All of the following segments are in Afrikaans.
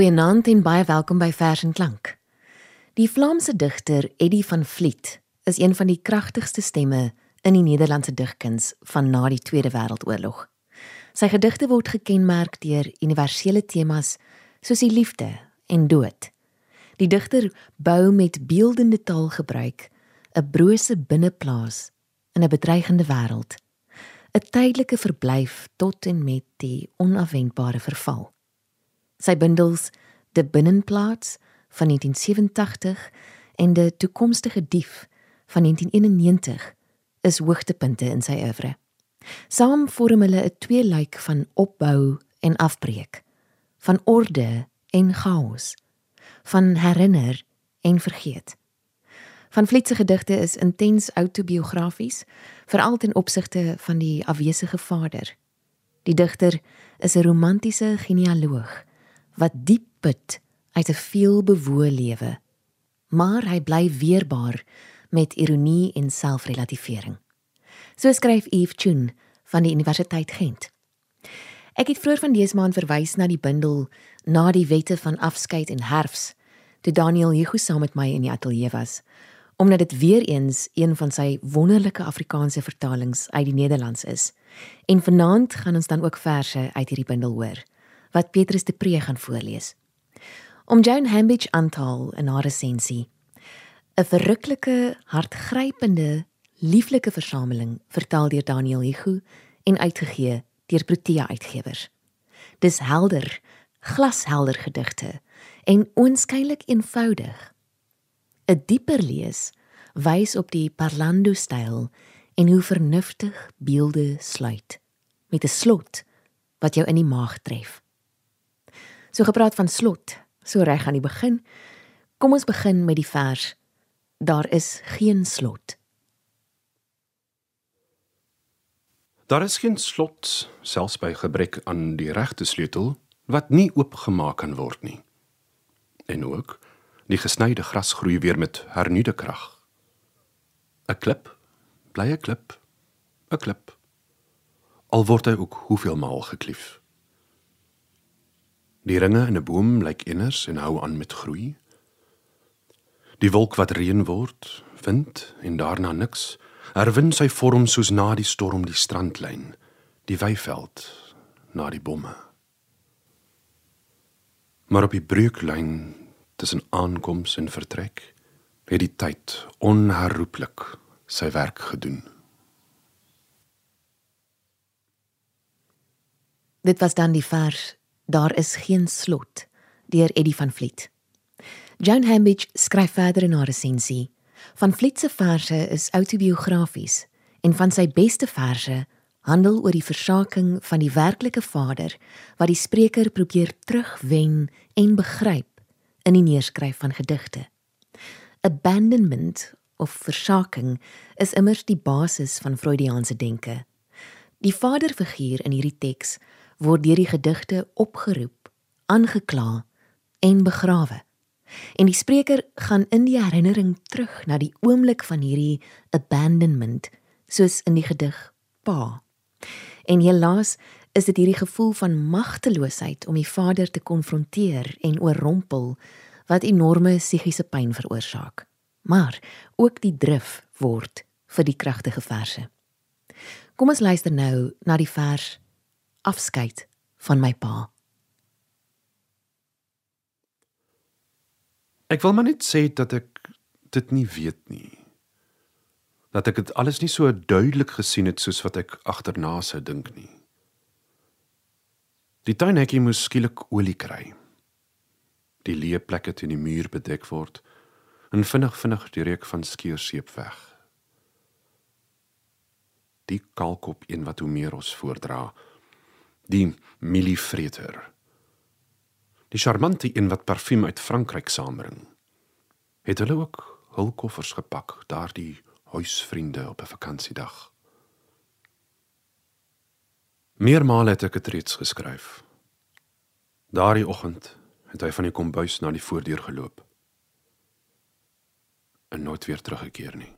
Goeienaand en baie welkom by Vers en Klank. Die Vlaamse digter Eddie van Vliet is een van die kragtigste stemme in die Nederlandse digkuns van na die Tweede Wêreldoorlog. Sy gedigte word gekenmerk deur universele temas soos die liefde en dood. Die digter bou met beeldende taalgebruik 'n brose binneplaas in 'n bedreigende wêreld. 'n Tydelike verblyf tot en met die onafwendbare verval. Sy bundels De Binnenplaats van 1987 en De Toekomstige Dief van 1991 is hoogtepunte in sy oeuvre. Saam vorm hulle 'n tweelyk van opbou en afbreek, van orde en chaos, van herinner en vergeet. Van Vliet se gedigte is intens autobiografies, veral ten opsigte van die afwesige vader. Die digter is 'n romantiese genealoog wat diep put uit 'n veelbewoë lewe. Maar hy bly weerbaar met ironie en selfrelativering. So skryf Eve Chun van die Universiteit Gent. Ek het vroeër van dese maand verwys na die bundel Na die wette van afskeid en herfs, toe Daniel Hugo saam met my in die ateljee was, omdat dit weer eens een van sy wonderlike Afrikaanse vertalings uit die Nederlands is. En vanaand gaan ons dan ook verse uit hierdie bundel hoor wat Petrus de Pre gaan voorlees. Om Joan Hambidge aan te haal in haar resensie. 'n Verruklike, hartgrypende, lieflike versameling vertaal deur Daniel Hugo en uitgegee deur Protea Uitgewers. Dis helder, glashelder gedigte en oënskynlik eenvoudig. 'n Dieper lees wys op die parlando styl en hoe vernuftig beelde sluit met 'n slot wat jou in die maag tref. So gepraat van slot, so reg aan die begin. Kom ons begin met die vers. Daar is geen slot. Daar is geen slot selfs by gebrek aan die regte sleutel wat nie oopgemaak kan word nie. En ook die gesnyde gras groei weer met hernuide krag. 'n Klip bly 'n klip, 'n klip. Al word hy ook hoeveel maal geklief. Die ringe in 'n boom lyk eeners en hou aan met groei. Die wolk wat reën word, wind en daarna niks, herwin sy vorm soos na die storm die strandlyn, die weiveld na die bomme. Maar op die breuklyn tussen aankoms en vertrek, het die tyd onherroepelik sy werk gedoen. Dit was dan die vers Daar is geen slot deur Eddie van Vliet. Joan Hambidge skryf verder in haar resensie: Van Vliet se verse is autobiografies en van sy beste verse handel oor die versaking van die werklike vader wat die spreker probeer terugwen en begryp in die neerskryf van gedigte. Abandonment of versaking is immers die basis van Freudiaanse denke. Die vaderfiguur in hierdie teks word deur die gedigte opgeroep, aangekla en begrawe. En die spreker gaan in die herinnering terug na die oomblik van hierdie abandonment, soos in die gedig Pa. En helaas is dit hierdie gevoel van magteloosheid om die vader te konfronteer en oorrompel wat enorme psigiese pyn veroorsaak. Maar ook die drif word vir die kragtige verse. Kom ons luister nou na die vers afskeid van my pa. Ek wil maar net sê dat ek dit nie weet nie. Dat ek dit alles nie so duidelik gesien het soos wat ek agterna sou dink nie. Die tuinhekkie moes skielik olie kry. Die leë plekke teen die muur bedek word en vinnig vinnig die reuk van skeuurseep weg. Die kalkop een wat hoe meer ons voordra die milievreter. Die charmante een wat parfuum uit Frankryk saambring. Het hulle ook hul koffers gepak, daardie huisvriende op 'n vakansiedag. Meermale het ek dit reeds geskryf. Daardie oggend het hy van die kombuis na die voordeur geloop en nooit weer teruggekeer nie.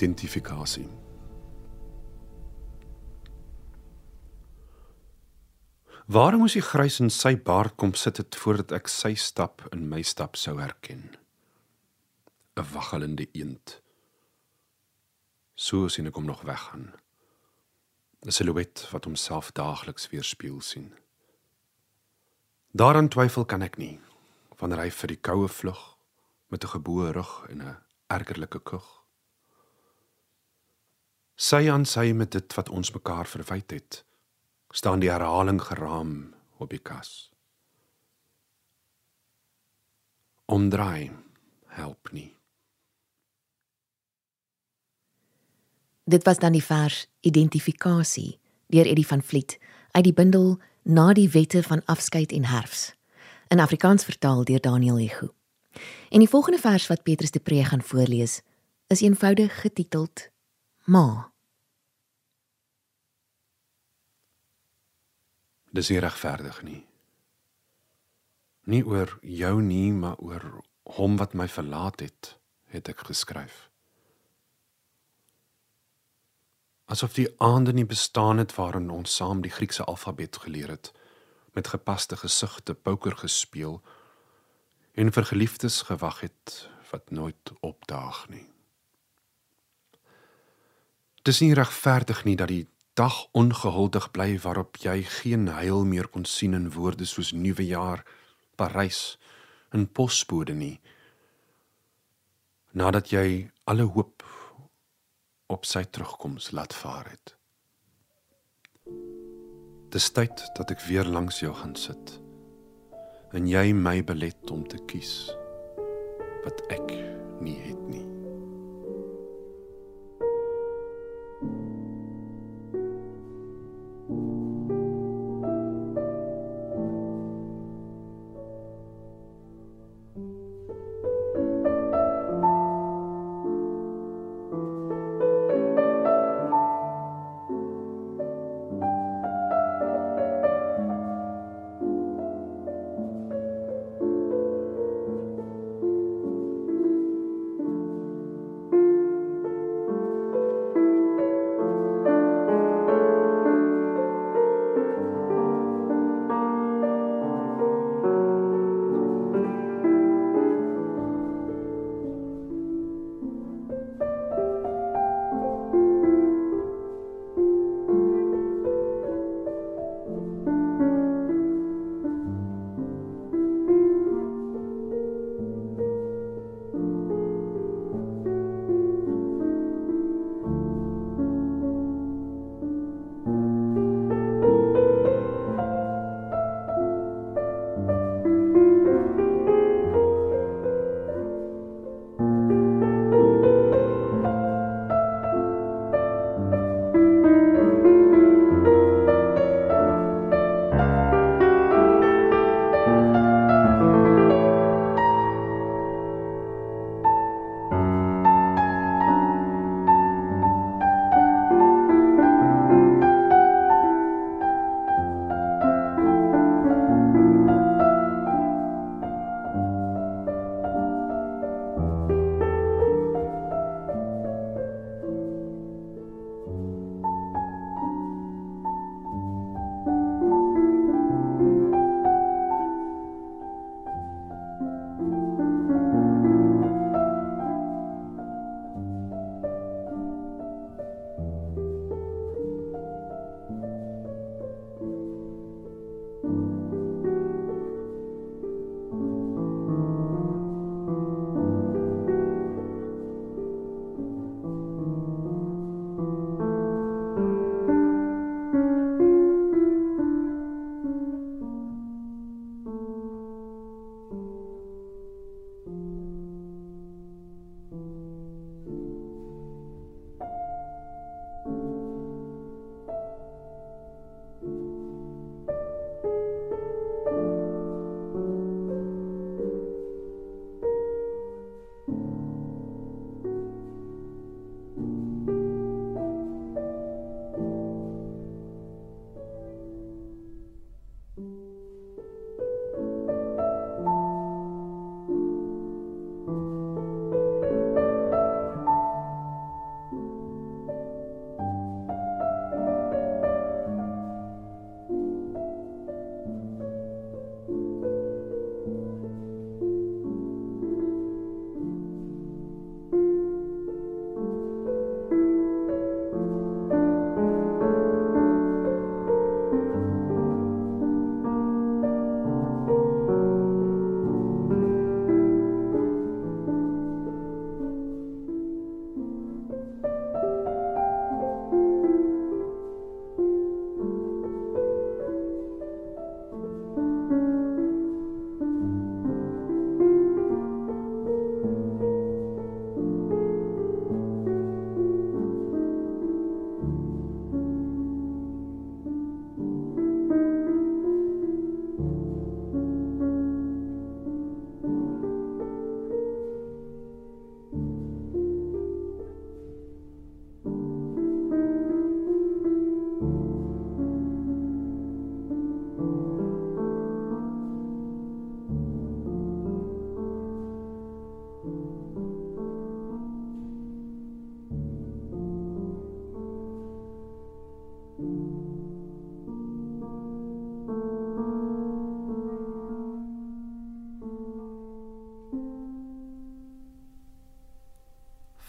Identifikasie. Waarom moes hy grys in sy baard kom sit het voordat ek sy stap in my stap sou herken? 'n Waggelende eend. So sien ek hom nog weggaan. 'n Silhouet wat homself daagliks weerspieël sien. Daaraan twyfel kan ek nie wanneer hy vir die koue vlug met 'n geboue rug en 'n ergerlike kug. Sy aan sy met dit wat ons mekaar verwyd het staan die herhaling geraam op die kas. Omdraai help nie. Dit was dan die vers Identifikasie deur Eddie van Vliet uit die bundel Na die wette van afskeid en herfs in Afrikaans vertaal deur Daniel Hugo. En die volgende vers wat Petrus de Pre gaan voorlees is eenvoudig getiteld Ma. Dis nie regverdig nie. Nie oor jou nie, maar oor hom wat my verlaat het, het ek geskryf. Asof die aande nie bestaan het waarin ons saam die Griekse alfabet geleer het, met gepaste gesigte poker gespeel en vir geliefdes gewag het wat nooit opdaag nie. Dis nie regverdig nie dat die dag ongehuldig bly waarop jy geen heil meer kon sien in woorde soos nuwe jaar, Parys, en posbode nie. Nadat jy alle hoop op sy terugkoms laat vaar het. Dis tyd dat ek weer langs jou gaan sit en jy my belet om te kies wat ek nie het nie.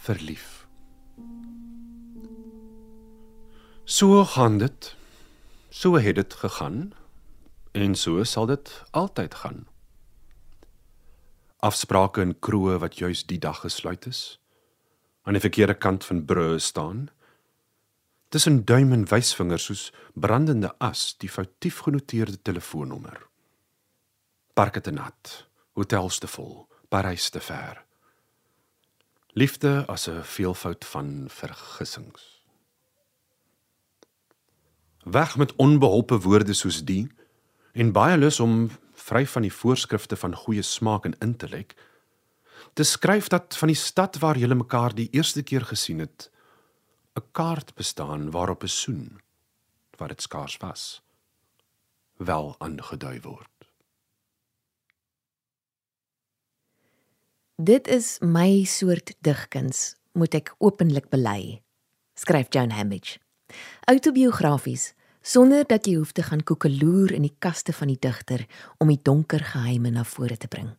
Verlief. So gaan dit. So het dit gegaan en so sal dit altyd gaan. Afsprake in kroë wat juis die dag gesluit is, aan die verkeerde kant van brûe staan. Tussen duim en wysvinger soos brandende as die foutief genoteerde telefoonnommer. Parke te nat, hotels te vol, Parys te ver. Liefde as 'n veelvoud van vergissings. Weg met onbeholpe woorde soos die en baie lus om vry van die voorskrifte van goeie smaak en intellek te skryf dat van die stad waar julle mekaar die eerste keer gesien het 'n kaart bestaan waarop 'n soen wat dit skaars was wel aangedui word. Dit is my soort digkuns, moet ek openlik bely, skryf Joan Hambidge. Autobiografies sonder dat jy hoef te gaan koekeloer in die kaste van die digter om die donker geheime na vore te bring.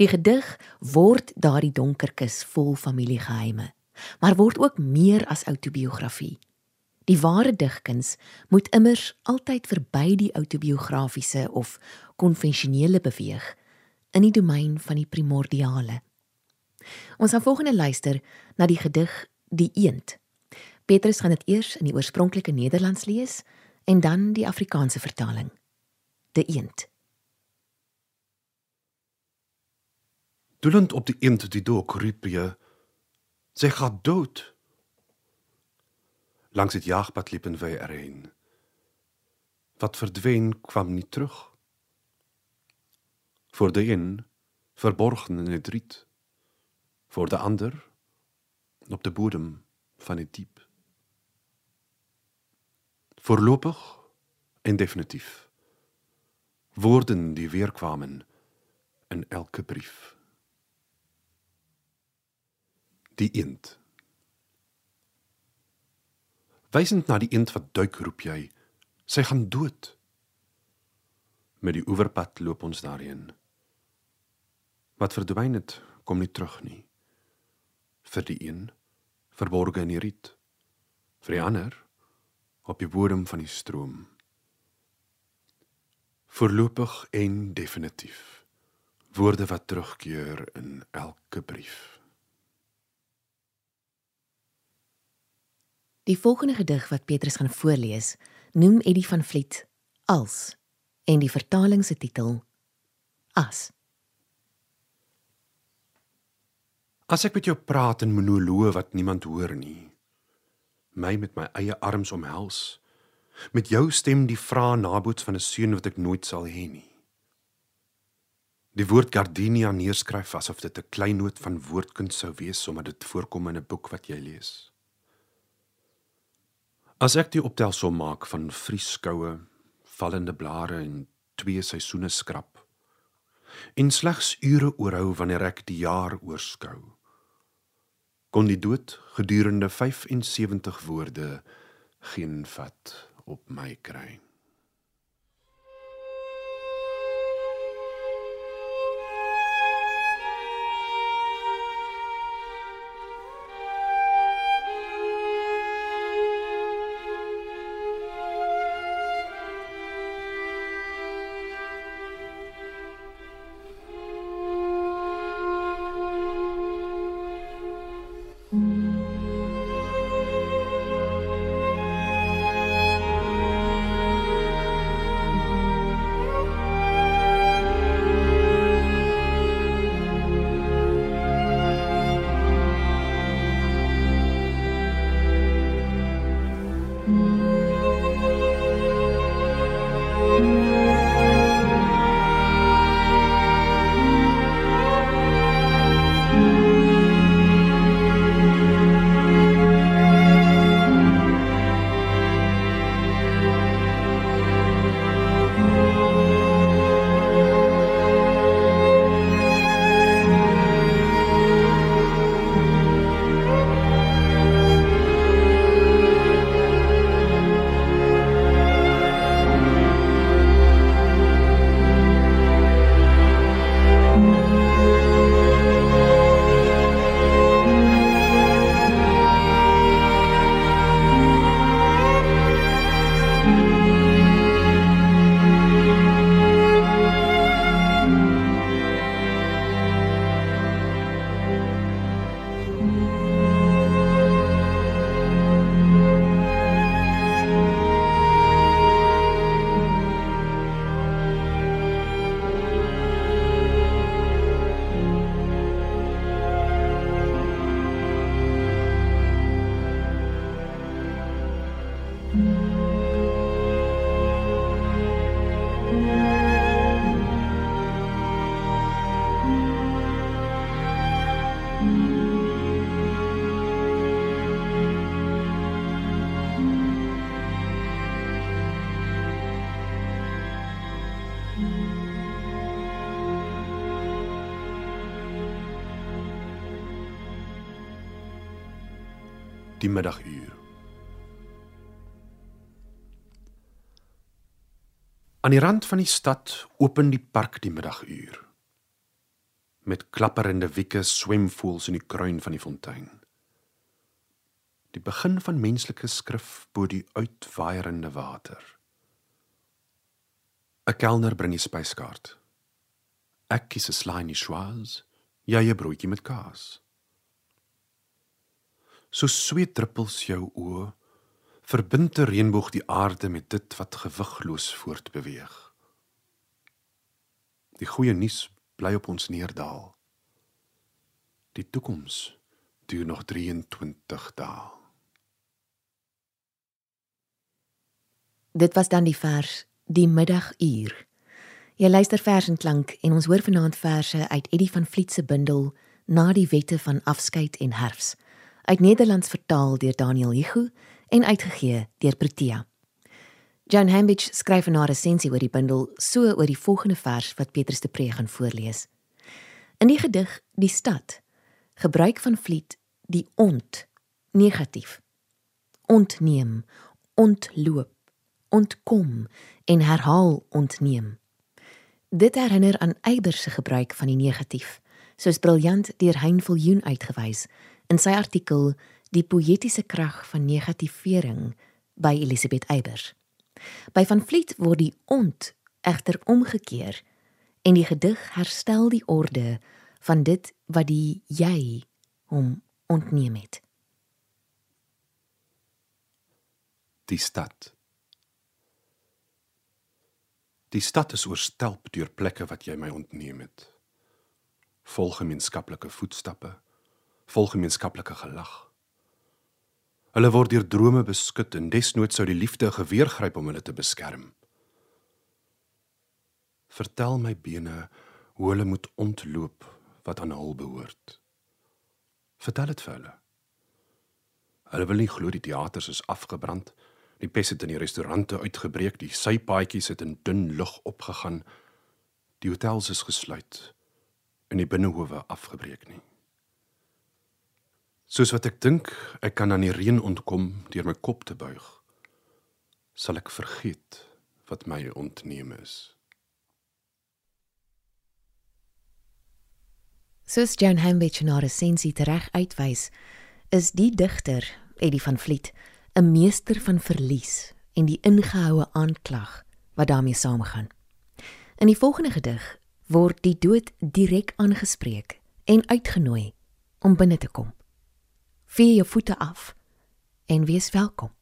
Die gedig word daardie donker kus vol familiegeheime, maar word ook meer as autobiografie. Die ware digkuns moet immers altyd verby die autobiografiese of konvensionele beweeg in die domein van die primordiale. Ons gaan volgende luister na die gedig Die Eend. Petrus gaan dit eers in die oorspronklike Nederlands lees en dan die Afrikaanse vertaling. De eend. Doelend op die eend die dok riep jy: "Sy gaan dood." Langs dit jagpad liep en wy erheen. Wat verdween kwam nie terug. Voor de een verborgen in het riet. Voor de ander op de bodem van het diep. Voorlopig en definitief. Woorden die weer kwamen in elke brief. Die eend. Wysend na die eend wat duik roep jy sy gaan dood. Met die oeverpad loop ons daarheen wat verdwyn het kom nie terug nie vir die een verborge in die riet vir die ander op die bodem van die stroom. Voorlopig en definitief. Woorde wat terugkeer in elke brief. Die volgende gedig wat Petrus gaan voorlees, noem Eddie van Vliet als en die vertaling se titel as. As ek met jou praat in monoloë wat niemand hoor nie, my met my eie arms omhels met jou stem die vrae naboots van 'n seun wat ek nooit sal hê nie. Die woord gardenia neerskryf asof dit 'n klein noot van woordkuns sou wees omdat dit voorkom in 'n boek wat jy lees. As ek die optelsom maak van vrieskoue vallende blare en twee seisoene skrap en slegs ure oorhou wanneer ek die jaar oorskou kon die dood gedurende 75 woorde geen vat op my kry. Die middaguur. Aan die rand van die stad open die park die middaguur. Met klapperende wieke swem voels in die kruin van die fontein. Die begin van menslike skrif bo die uitwaaierende water. 'n Kelner bring die spyskaart. Ek kies 'n slaai schwaas, jy 'n broodjie met kaas. So sweet druppels jou oë verbind 'n reënboog die aarde met dit wat gewigloos voortbeweeg. Die goeie nuus bly op ons neerdaal. Die toekoms duur nog 23 dae. Dit was dan die vers Die middaguur. Jy luister vers en klank en ons hoor vanaand verse uit Eddie van Vliet se bundel Na die wette van afskeid en herfs uit Nederlands vertaal deur Daniel Hugo en uitgegee deur Protea. John Hambidge skryf 'n resensie oor die bundel so oor die volgende vers wat Petrus de Pre gaan voorlees. In die gedig Die stad gebruik van Vliet die ont negatief. Ontneem, ontloop, ontkom en herhaal ontneem. Dit herinner aan Eybers se gebruik van die negatief, soos briljant deur Hein Viljoen uitgewys in sy artikel Die poëtiese krag van negativering by Elisabeth Eybers. By Van Vliet word die ont egter omgekeer en die gedig herstel die orde van dit wat die jy hom ontneem het. Die stad. Die stad is oorstelp deur plekke wat jy my ontneem het. Vol gemeenskaplike voetstappe, vol gemeenskaplike gelag. Hulle word deur drome beskud en desnoods sou die liefde geweer gryp om hulle te beskerm. Vertel my bene hoe hulle moet ontloop wat aan hul behoort. Vertel dit vir hulle. Hulle wil nie glo die teaters is afgebrand, die pes het in die restaurante uitgebreek, die sypaadjies het in dun lug opgegaan, die hotels is gesluit en die binnehowe afgebreek nie. Soos wat ek dink ek kan aan die reën ontkom deur my kop te buig, sal ek vergeet wat my ontneem is. Soos Jan Hambidge na resensie tereg uitwys, is die digter, Eddie van Vliet, 'n meester van verlies en die ingehoue aanklag wat daarmee saamgaan. In die volgende gedig word die dood direk aangespreek en uitgenooi om binne te kom. Vee jou voete af en wees welkom.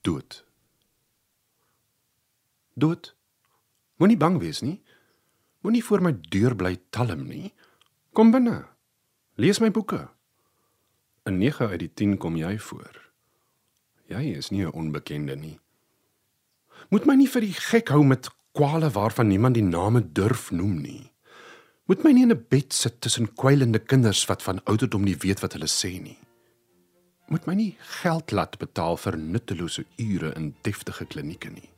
Dood. Dood. Moenie bang wees nie. Moenie voor my deur bly talm nie. Kom binne. Lees my boeke. In 9 uit die 10 kom jy voor. Jy is nie 'n onbekende nie. Moet my nie vir die gek hou met kwale waarvan niemand die name durf noem nie. Moet my nie in 'n bed sit tussen kwijlende kinders wat van ouderdom nie weet wat hulle sê nie. Moet my nie geld laat betaal vir nuttelose ure in deftige klinieke nie.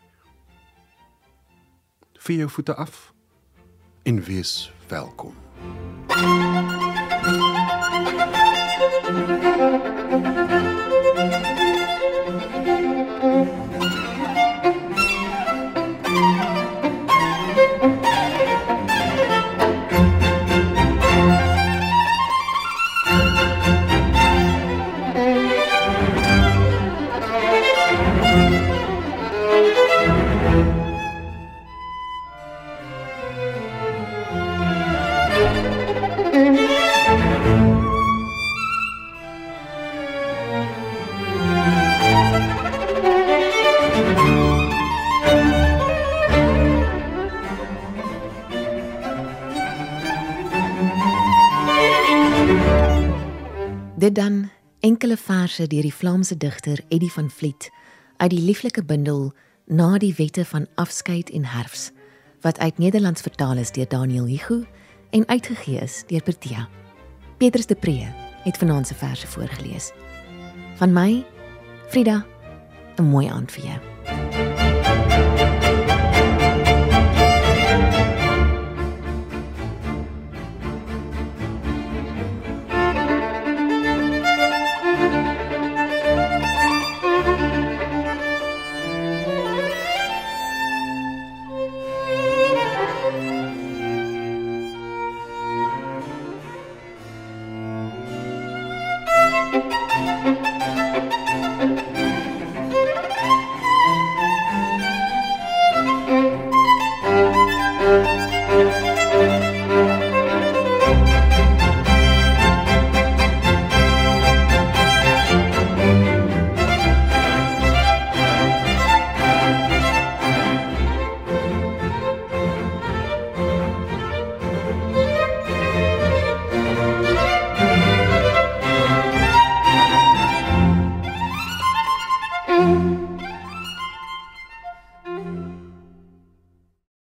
Vee jou voete af en wees welkom. Dit verse deur die Vlaamse digter Eddie van Vliet uit die lieflike bundel Na die wette van afskeid en herfs wat uit Nederlands vertaal is deur Daniel Hugo en uitgegee is deur Protea. Petrus de Pre het vanaand se verse voorgeles. Van my, Frida, 'n mooi aand vir jou.